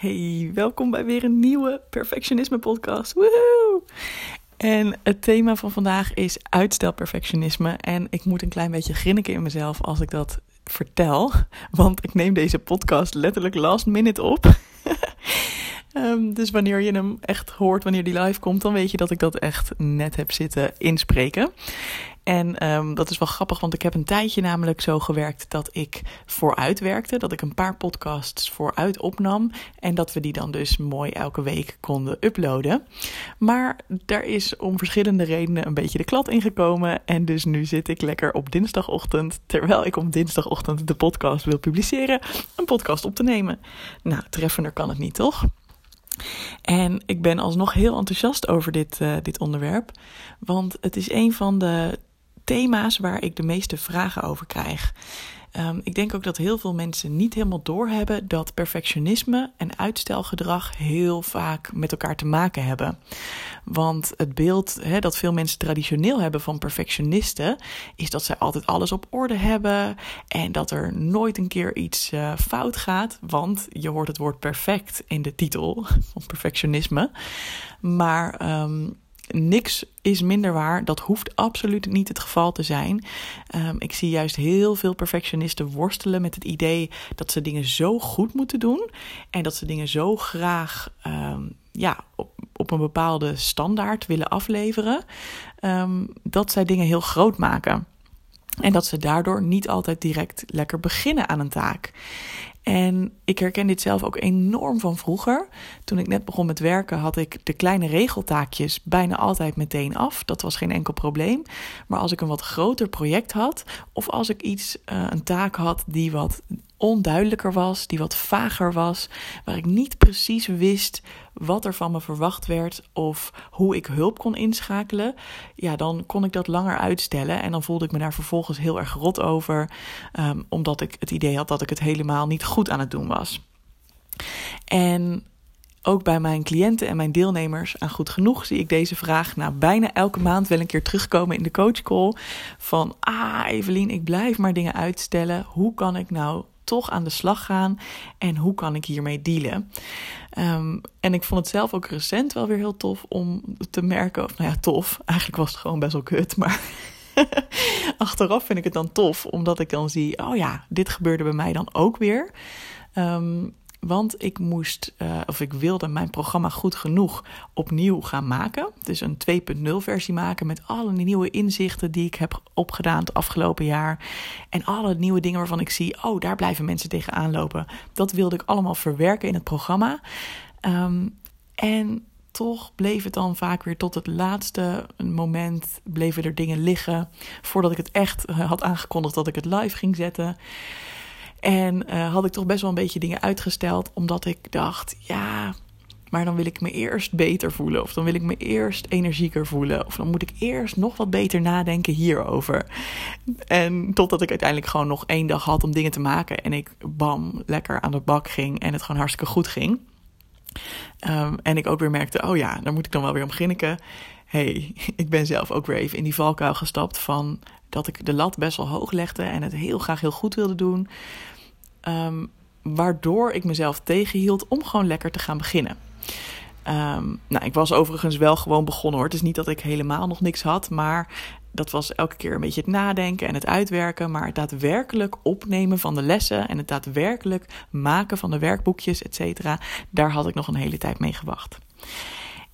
Hey, welkom bij weer een nieuwe Perfectionisme podcast. Woehoe! En het thema van vandaag is uitstelperfectionisme. En ik moet een klein beetje grinniken in mezelf als ik dat vertel. Want ik neem deze podcast letterlijk last minute op. Um, dus wanneer je hem echt hoort, wanneer die live komt, dan weet je dat ik dat echt net heb zitten inspreken. En um, dat is wel grappig, want ik heb een tijdje namelijk zo gewerkt dat ik vooruit werkte. Dat ik een paar podcasts vooruit opnam. En dat we die dan dus mooi elke week konden uploaden. Maar daar is om verschillende redenen een beetje de klad ingekomen. En dus nu zit ik lekker op dinsdagochtend, terwijl ik op dinsdagochtend de podcast wil publiceren, een podcast op te nemen. Nou, treffender kan het niet, toch? En ik ben alsnog heel enthousiast over dit, uh, dit onderwerp. Want het is een van de thema's waar ik de meeste vragen over krijg. Um, ik denk ook dat heel veel mensen niet helemaal doorhebben dat perfectionisme en uitstelgedrag heel vaak met elkaar te maken hebben. Want het beeld dat veel mensen traditioneel hebben van perfectionisten is dat zij altijd alles op orde hebben en dat er nooit een keer iets uh, fout gaat. Want je hoort het woord perfect in de titel van perfectionisme. Maar um, niks is minder waar. Dat hoeft absoluut niet het geval te zijn. Um, ik zie juist heel veel perfectionisten worstelen met het idee dat ze dingen zo goed moeten doen. En dat ze dingen zo graag um, ja, op, op een bepaalde standaard willen afleveren. Um, dat zij dingen heel groot maken. En dat ze daardoor niet altijd direct lekker beginnen aan een taak. En ik herken dit zelf ook enorm van vroeger. Toen ik net begon met werken, had ik de kleine regeltaakjes bijna altijd meteen af. Dat was geen enkel probleem. Maar als ik een wat groter project had, of als ik iets, uh, een taak had die wat onduidelijker was, die wat vager was, waar ik niet precies wist wat er van me verwacht werd of hoe ik hulp kon inschakelen, ja, dan kon ik dat langer uitstellen en dan voelde ik me daar vervolgens heel erg rot over, um, omdat ik het idee had dat ik het helemaal niet goed aan het doen was. En ook bij mijn cliënten en mijn deelnemers aan Goed Genoeg zie ik deze vraag nou bijna elke maand wel een keer terugkomen in de coachcall. Van, ah Evelien, ik blijf maar dingen uitstellen. Hoe kan ik nou toch aan de slag gaan en hoe kan ik hiermee dealen? Um, en ik vond het zelf ook recent wel weer heel tof om te merken, of nou ja, tof, eigenlijk was het gewoon best wel kut, maar achteraf vind ik het dan tof, omdat ik dan zie, oh ja, dit gebeurde bij mij dan ook weer. Um, want ik moest, uh, of ik wilde mijn programma goed genoeg opnieuw gaan maken. Dus een 2.0 versie maken met alle nieuwe inzichten die ik heb opgedaan het afgelopen jaar. En alle nieuwe dingen waarvan ik zie, oh, daar blijven mensen tegenaan lopen. Dat wilde ik allemaal verwerken in het programma. Um, en toch bleef het dan vaak weer tot het laatste moment, bleven er dingen liggen. Voordat ik het echt had aangekondigd dat ik het live ging zetten. En uh, had ik toch best wel een beetje dingen uitgesteld, omdat ik dacht, ja, maar dan wil ik me eerst beter voelen. Of dan wil ik me eerst energieker voelen. Of dan moet ik eerst nog wat beter nadenken hierover. En totdat ik uiteindelijk gewoon nog één dag had om dingen te maken. En ik bam, lekker aan de bak ging. En het gewoon hartstikke goed ging. Um, en ik ook weer merkte, oh ja, daar moet ik dan wel weer om grinniken. Hey, ik ben zelf ook weer even in die valkuil gestapt van dat ik de lat best wel hoog legde en het heel graag heel goed wilde doen. Um, waardoor ik mezelf tegenhield om gewoon lekker te gaan beginnen. Um, nou, ik was overigens wel gewoon begonnen hoor. Het is niet dat ik helemaal nog niks had, maar dat was elke keer een beetje het nadenken en het uitwerken. Maar het daadwerkelijk opnemen van de lessen en het daadwerkelijk maken van de werkboekjes, et cetera, daar had ik nog een hele tijd mee gewacht.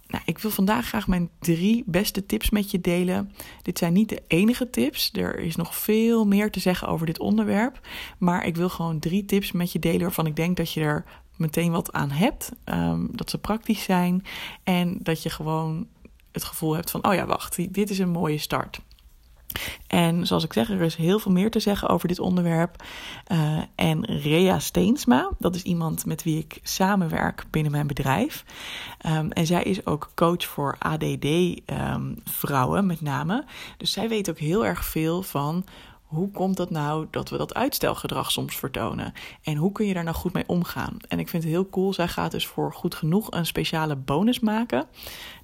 Nou, ik wil vandaag graag mijn drie beste tips met je delen. Dit zijn niet de enige tips. Er is nog veel meer te zeggen over dit onderwerp. Maar ik wil gewoon drie tips met je delen waarvan ik denk dat je er meteen wat aan hebt. Um, dat ze praktisch zijn. En dat je gewoon het gevoel hebt van: oh ja, wacht, dit is een mooie start. En zoals ik zeg, er is heel veel meer te zeggen over dit onderwerp. Uh, en Rea Steensma, dat is iemand met wie ik samenwerk binnen mijn bedrijf. Um, en zij is ook coach voor ADD-vrouwen um, met name. Dus zij weet ook heel erg veel van hoe komt dat nou dat we dat uitstelgedrag soms vertonen? En hoe kun je daar nou goed mee omgaan? En ik vind het heel cool. Zij gaat dus voor goed genoeg een speciale bonus maken.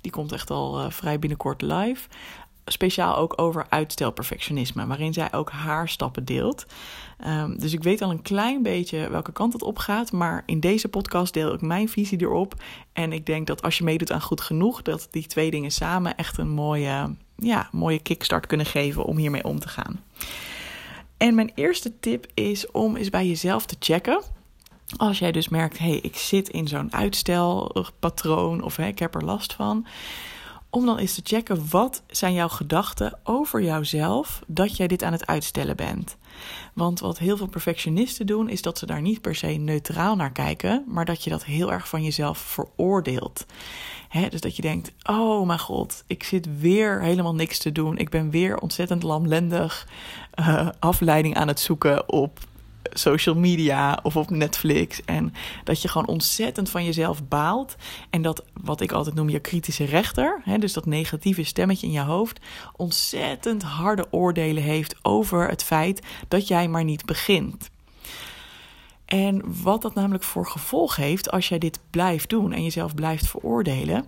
Die komt echt al uh, vrij binnenkort live speciaal ook over uitstelperfectionisme, waarin zij ook haar stappen deelt. Ehm, dus ik weet al een klein beetje welke kant het op gaat, maar in deze podcast deel ik mijn visie erop. En ik denk dat als je meedoet aan goed genoeg, dat die twee dingen samen echt een mooie, ja, mooie kickstart kunnen geven om hiermee om te gaan. En mijn eerste tip is om eens bij jezelf te checken. Als jij dus merkt, hé, hey, ik zit in zo'n uitstelpatroon of ik heb er last van om dan eens te checken wat zijn jouw gedachten over jouzelf dat jij dit aan het uitstellen bent. Want wat heel veel perfectionisten doen, is dat ze daar niet per se neutraal naar kijken, maar dat je dat heel erg van jezelf veroordeelt. dus dat je denkt: oh mijn god, ik zit weer helemaal niks te doen. Ik ben weer ontzettend lamlendig uh, afleiding aan het zoeken op social media of op Netflix. En dat je gewoon ontzettend van jezelf baalt. En dat, wat ik altijd noem, je kritische rechter, hè, dus dat negatieve stemmetje in je hoofd, ontzettend harde oordelen heeft over het feit dat jij maar niet begint. En wat dat namelijk voor gevolg heeft als jij dit blijft doen en jezelf blijft veroordelen,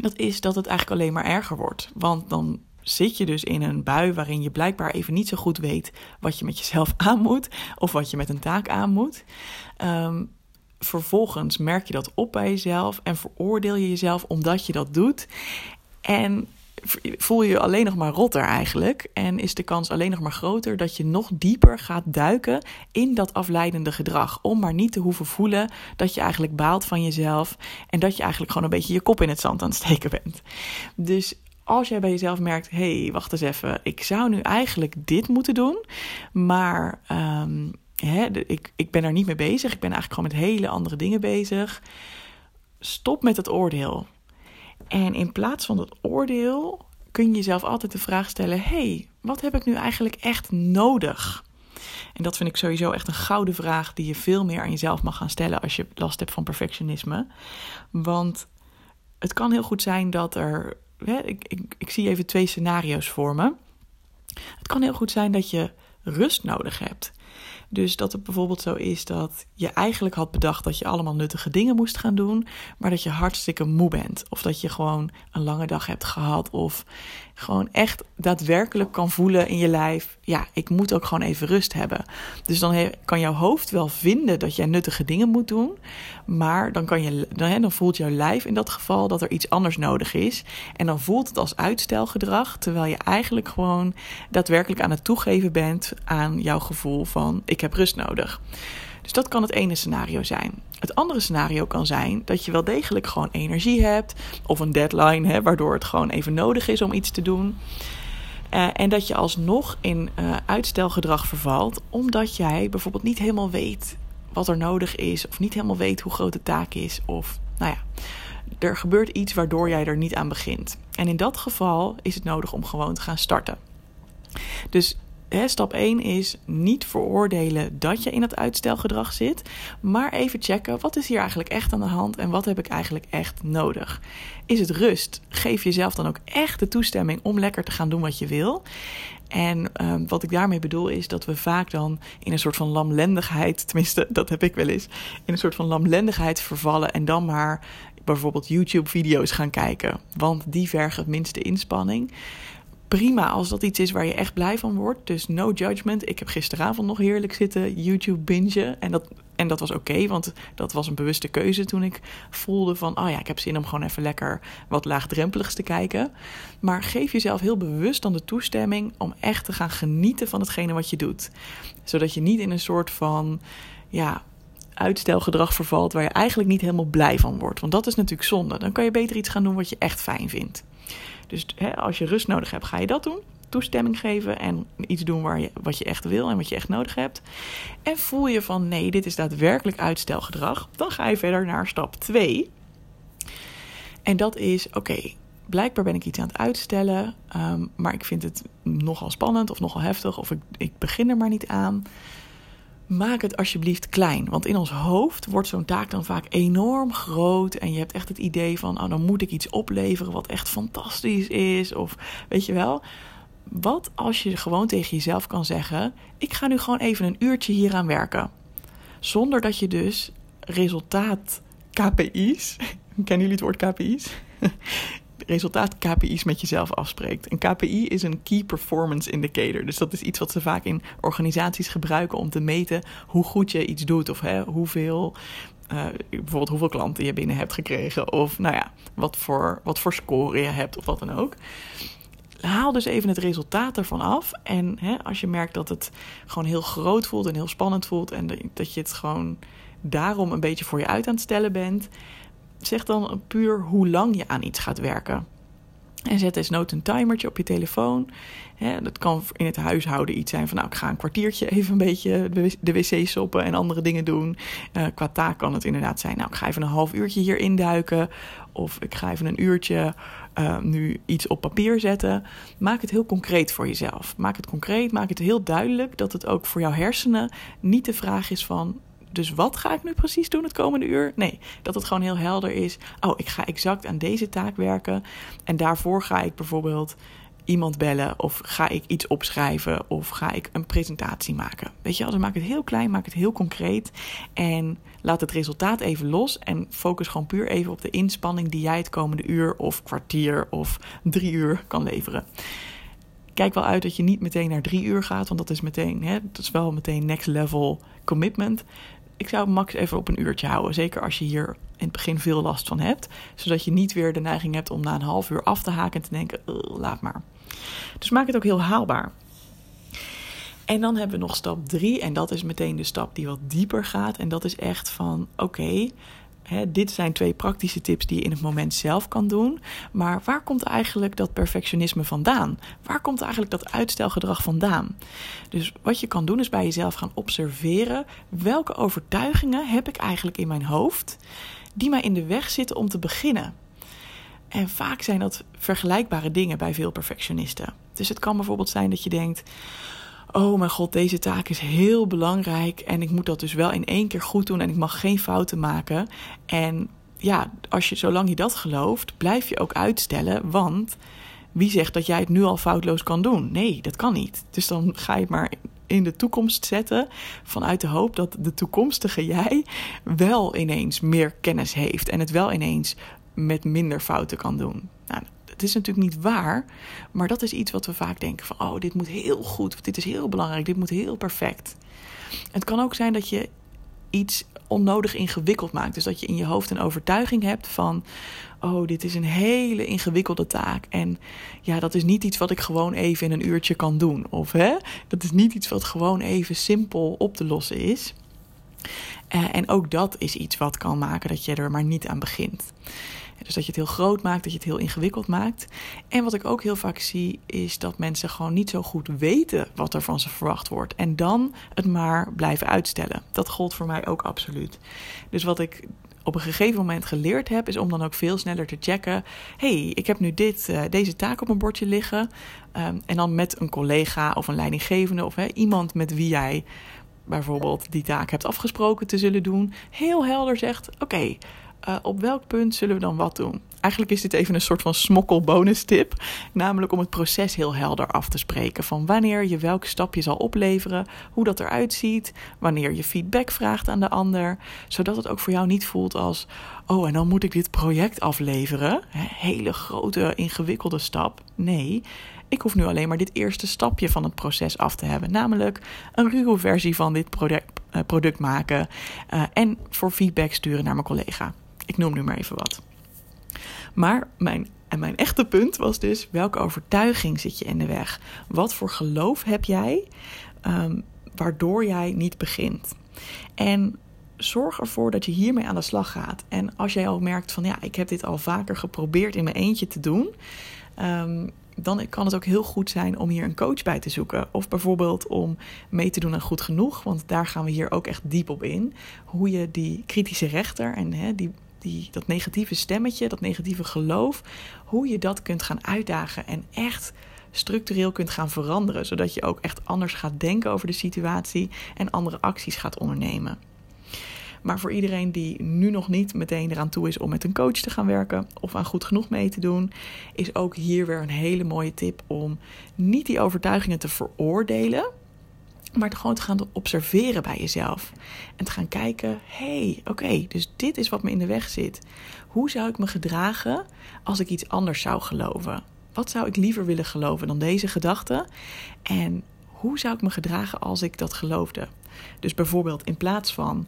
dat is dat het eigenlijk alleen maar erger wordt. Want dan zit je dus in een bui waarin je blijkbaar even niet zo goed weet wat je met jezelf aan moet of wat je met een taak aan moet. Ehm, vervolgens merk je dat op bij jezelf en veroordeel je jezelf omdat je dat doet. En voel je je alleen nog maar rotter eigenlijk. En is de kans alleen nog maar groter dat je nog dieper gaat duiken in dat afleidende gedrag. Om maar niet te hoeven voelen dat je eigenlijk baalt van jezelf. En dat je eigenlijk gewoon een beetje je kop in het zand aan het steken bent. Dus als jij bij jezelf merkt: hé, hey, wacht eens even, ik zou nu eigenlijk dit moeten doen, maar um, hè, ik, ik ben er niet mee bezig. Ik ben eigenlijk gewoon met hele andere dingen bezig. Stop met het oordeel. En in plaats van dat oordeel kun je jezelf altijd de vraag stellen: hey, wat heb ik nu eigenlijk echt nodig? En dat vind ik sowieso echt een gouden vraag die je veel meer aan jezelf mag gaan stellen als je last hebt van perfectionisme. Want het kan heel goed zijn dat er ik, ik, ik zie even twee scenario's voor me. Het kan heel goed zijn dat je rust nodig hebt. Dus dat het bijvoorbeeld zo is dat je eigenlijk had bedacht dat je allemaal nuttige dingen moest gaan doen, maar dat je hartstikke moe bent. Of dat je gewoon een lange dag hebt gehad. Of gewoon echt daadwerkelijk kan voelen in je lijf: ja, ik moet ook gewoon even rust hebben. Dus dan kan jouw hoofd wel vinden dat jij nuttige dingen moet doen, maar dan, kan je, dan, dan voelt jouw lijf in dat geval dat er iets anders nodig is. En dan voelt het als uitstelgedrag, terwijl je eigenlijk gewoon daadwerkelijk aan het toegeven bent aan jouw gevoel van: ik heb rust nodig. Dus dat kan het ene scenario zijn. Het andere scenario kan zijn dat je wel degelijk gewoon energie hebt of een deadline, hè, waardoor het gewoon even nodig is om iets te doen. Uh, en dat je alsnog in uh, uitstelgedrag vervalt, omdat jij bijvoorbeeld niet helemaal weet wat er nodig is, of niet helemaal weet hoe groot de taak is, of nou ja, er gebeurt iets waardoor jij er niet aan begint. En in dat geval is het nodig om gewoon te gaan starten. Dus stap 1 is niet veroordelen dat je in het uitstelgedrag zit, maar even checken wat is hier eigenlijk echt aan de hand en wat heb ik eigenlijk echt nodig. Is het rust? Geef jezelf dan ook echt de toestemming om lekker te gaan doen wat je wil. En ehm, wat ik daarmee bedoel is dat we vaak dan in een soort van lamlendigheid, tenminste dat heb ik wel eens, in een soort van lamlendigheid vervallen en dan maar bijvoorbeeld YouTube-video's gaan kijken, want die vergen het minste inspanning prima als dat iets is waar je echt blij van wordt. Dus no judgment. Ik heb gisteravond nog heerlijk zitten YouTube bingen. En dat, en dat was oké, want dat was een bewuste keuze toen ik voelde van... oh ja, ik heb zin om gewoon even lekker wat laagdrempeligs te kijken. Maar geef jezelf heel bewust dan de toestemming om echt te gaan genieten van hetgene wat je doet. Zodat je niet in een soort van... ja, uitstelgedrag vervalt waar je eigenlijk niet helemaal blij van wordt. Want dat is natuurlijk zonde. Dan kan je beter iets gaan doen wat je echt fijn vindt. Dus hè, als je rust nodig hebt, ga je dat doen. Toestemming geven en iets doen waar je, wat je echt wil en wat je echt nodig hebt. En voel je van nee, dit is daadwerkelijk uitstelgedrag. Dan ga je verder naar stap 2. En dat is oké. blijkbaar ben ik iets aan het uitstellen, um, maar ik vind het nogal spannend of nogal heftig of ik, ik begin er maar niet aan maak het alsjeblieft klein. Want in ons hoofd wordt zo'n taak dan vaak enorm groot. En je hebt echt het idee van, oh, dan moet ik iets opleveren wat echt fantastisch is. Of weet je wel. Wat als je gewoon tegen jezelf kan zeggen: Ik ga nu gewoon even een uurtje hieraan werken. Zonder dat je dus resultaat KPI's. Kennen jullie het woord KPI's? Resultaat KPI's met jezelf afspreekt. Een KPI is een Key Performance Indicator. Dus dat is iets wat ze vaak in organisaties gebruiken om te meten hoe goed je iets doet. Of hè, hoeveel, uh, bijvoorbeeld hoeveel klanten je binnen hebt gekregen. Of nou ja, wat voor, wat voor score je hebt of wat dan ook haal dus even het resultaat ervan af. En hè, als je merkt dat het gewoon heel groot voelt en heel spannend voelt. En dat je het gewoon daarom een beetje voor je uit aan het stellen bent. Zeg dan puur hoe lang je aan iets gaat werken. En zet desnoods een timertje op je telefoon. dat kan in het huishouden iets zijn van... nou, ik ga een kwartiertje even een beetje de wc soppen en andere dingen doen. Uh, qua taak kan het inderdaad zijn... nou, ik ga even een half uurtje hier induiken. Of ik ga even een uurtje uh, nu iets op papier zetten. Maak het heel concreet voor jezelf. Maak het concreet, maak het heel duidelijk... dat het ook voor jouw hersenen niet de vraag is van... Dus wat ga ik nu precies doen het komende uur? Nee, dat het gewoon heel helder is. Oh, ik ga exact aan deze taak werken. En daarvoor ga ik bijvoorbeeld iemand bellen of ga ik iets opschrijven of ga ik een presentatie maken. Weet je, als maak het heel klein, maak het heel concreet en laat het resultaat even los en focus gewoon puur even op de inspanning die jij het komende uur of kwartier of drie uur kan leveren. Kijk wel uit dat je niet meteen naar drie uur gaat, want dat is meteen, hè, dat is wel meteen next level commitment ik zou max even op een uurtje houden. Zeker als je hier in het begin veel last van hebt. Zodat je niet weer de neiging hebt om na een half uur af te haken en te denken: laat maar. Dus maak het ook heel haalbaar. En dan hebben we nog stap 3. En dat is meteen de stap die wat dieper gaat. En dat is echt van: oké, dit zijn twee praktische tips die je in het moment zelf kan doen. Maar waar komt eigenlijk dat perfectionisme vandaan? Waar komt eigenlijk dat uitstelgedrag vandaan? Dus wat je kan doen is bij jezelf gaan observeren welke overtuigingen heb ik eigenlijk in mijn hoofd die mij in de weg zitten om te beginnen. En vaak zijn dat vergelijkbare dingen bij veel perfectionisten. Dus het kan bijvoorbeeld zijn dat je denkt: oh mijn god, deze taak is heel belangrijk en ik moet dat dus wel in één keer goed doen en ik mag geen fouten maken. En ja, als je, zolang je dat gelooft, blijf je ook uitstellen, want wie zegt dat jij het nu al foutloos kan doen? Nee, dat kan niet. Dus dan ga je het maar in de toekomst zetten vanuit de hoop dat de toekomstige jij wel ineens meer kennis heeft en het wel ineens met minder fouten kan doen. Nou, het is natuurlijk niet waar, maar dat is iets wat we vaak denken van, oh, dit moet heel goed, dit is heel belangrijk, dit moet heel perfect. Het kan ook zijn dat je iets onnodig ingewikkeld maakt. Dus dat je in je hoofd een overtuiging hebt van: oh, dit is een hele ingewikkelde taak. En ja, dat is niet iets wat ik gewoon even in een uurtje kan doen. Of hè, dat is niet iets wat gewoon even simpel op te lossen is. Uh, en ook dat is iets wat kan maken dat je er maar niet aan begint. Dus dat je het heel groot maakt, dat je het heel ingewikkeld maakt. En wat ik ook heel vaak zie, is dat mensen gewoon niet zo goed weten wat er van ze verwacht wordt. En dan het maar blijven uitstellen. Dat gold voor mij ook absoluut. Dus wat ik op een gegeven moment geleerd heb, is om dan ook veel sneller te checken. hey, ik heb nu dit, uh, deze taak op mijn bordje liggen. Um, en dan met een collega of een leidinggevende of iemand met wie jij bijvoorbeeld die taak hebt afgesproken te zullen doen. Heel helder zegt: Oké, uh, op welk punt zullen we dan wat doen? Eigenlijk is dit even een soort van smokkel bonus tip. Namelijk om het proces heel helder af te spreken. Van wanneer je welk stapje zal opleveren. Hoe dat eruit ziet. Wanneer je feedback vraagt aan de ander. Zodat het ook voor jou niet voelt als... Oh, en dan moet ik dit project afleveren. Hele grote, ingewikkelde stap. Nee, ik hoef nu alleen maar dit eerste stapje van het proces af te hebben. Namelijk een ruwe versie van dit product, product maken. Uh, en voor feedback sturen naar mijn collega. Ik noem nu maar even wat. Maar mijn, en mijn echte punt was dus: welke overtuiging zit je in de weg? Wat voor geloof heb jij um, waardoor jij niet begint? En zorg ervoor dat je hiermee aan de slag gaat. En als jij al merkt van ja, ik heb dit al vaker geprobeerd in mijn eentje te doen. Um, dan kan het ook heel goed zijn om hier een coach bij te zoeken. Of bijvoorbeeld om mee te doen aan goed genoeg. Want daar gaan we hier ook echt diep op in. Hoe je die kritische rechter en hè, die die, dat negatieve stemmetje, dat negatieve geloof, hoe je dat kunt gaan uitdagen en echt structureel kunt gaan veranderen, zodat je ook echt anders gaat denken over de situatie en andere acties gaat ondernemen. Maar voor iedereen die nu nog niet meteen eraan toe is om met een coach te gaan werken of aan goed genoeg mee te doen, is ook hier weer een hele mooie tip om niet die overtuigingen te veroordelen, Maar gewoon te gaan observeren bij jezelf. En te gaan kijken: hé, hey, oké, dus dit is wat me in de weg zit. Hoe zou ik me gedragen als ik iets anders zou geloven? Wat zou ik liever willen geloven dan deze gedachte? En hoe zou ik me gedragen als ik dat geloofde? Dus bijvoorbeeld in plaats van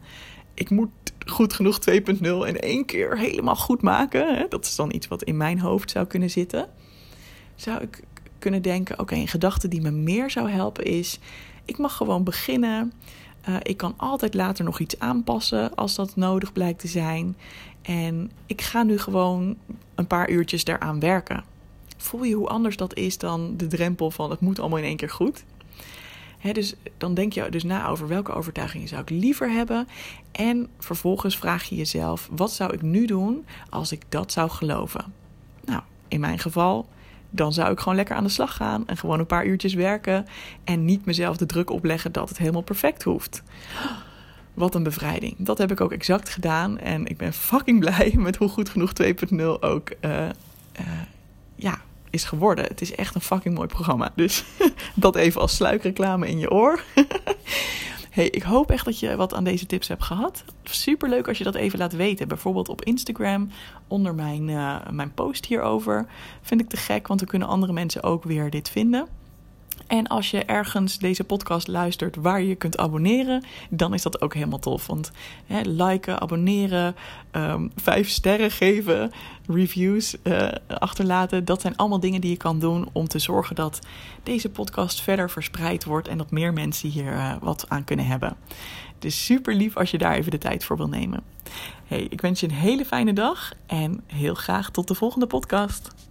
ik moet goed genoeg 2.0 in één keer helemaal goed maken. Hè? Dat is dan iets wat in mijn hoofd zou kunnen zitten. Zou ik kunnen denken: oké, een gedachte die me meer zou helpen is: ik mag gewoon beginnen. Uh, ik kan altijd later nog iets aanpassen als dat nodig blijkt te zijn. En ik ga nu gewoon een paar uurtjes daaraan werken. Voel je hoe anders dat is dan de drempel van het moet allemaal in één keer goed? dus dan denk je dus na over welke overtuigingen zou ik liever hebben. En vervolgens vraag je jezelf: wat zou ik nu doen als ik dat zou geloven? Nou, in mijn geval, dan zou ik gewoon lekker aan de slag gaan en gewoon een paar uurtjes werken. En niet mezelf de druk opleggen dat het helemaal perfect hoeft. Wat een bevrijding. Dat heb ik ook exact gedaan. En ik ben fucking blij met hoe goed genoeg 2.0 ook uh, uh, ja, is geworden. Het is echt een fucking mooi programma. Dus dat even als sluikreclame in je oor. hey, ik hoop echt dat je wat aan deze tips hebt gehad. Super leuk als je dat even laat weten. Bijvoorbeeld op Instagram onder mijn, uh, mijn post hierover. Vind ik te gek, want dan kunnen andere mensen ook weer dit vinden. En als je ergens deze podcast luistert waar je kunt abonneren, dan is dat ook helemaal tof. Want hè, liken, abonneren, um, vijf sterren geven, reviews uh, achterlaten, dat zijn allemaal dingen die je kan doen om te zorgen dat deze podcast verder verspreid wordt en dat meer mensen hier uh, wat aan kunnen hebben. Dus super lief als je daar even de tijd voor wil nemen. Hey, ik wens je een hele fijne dag en heel graag tot de volgende podcast.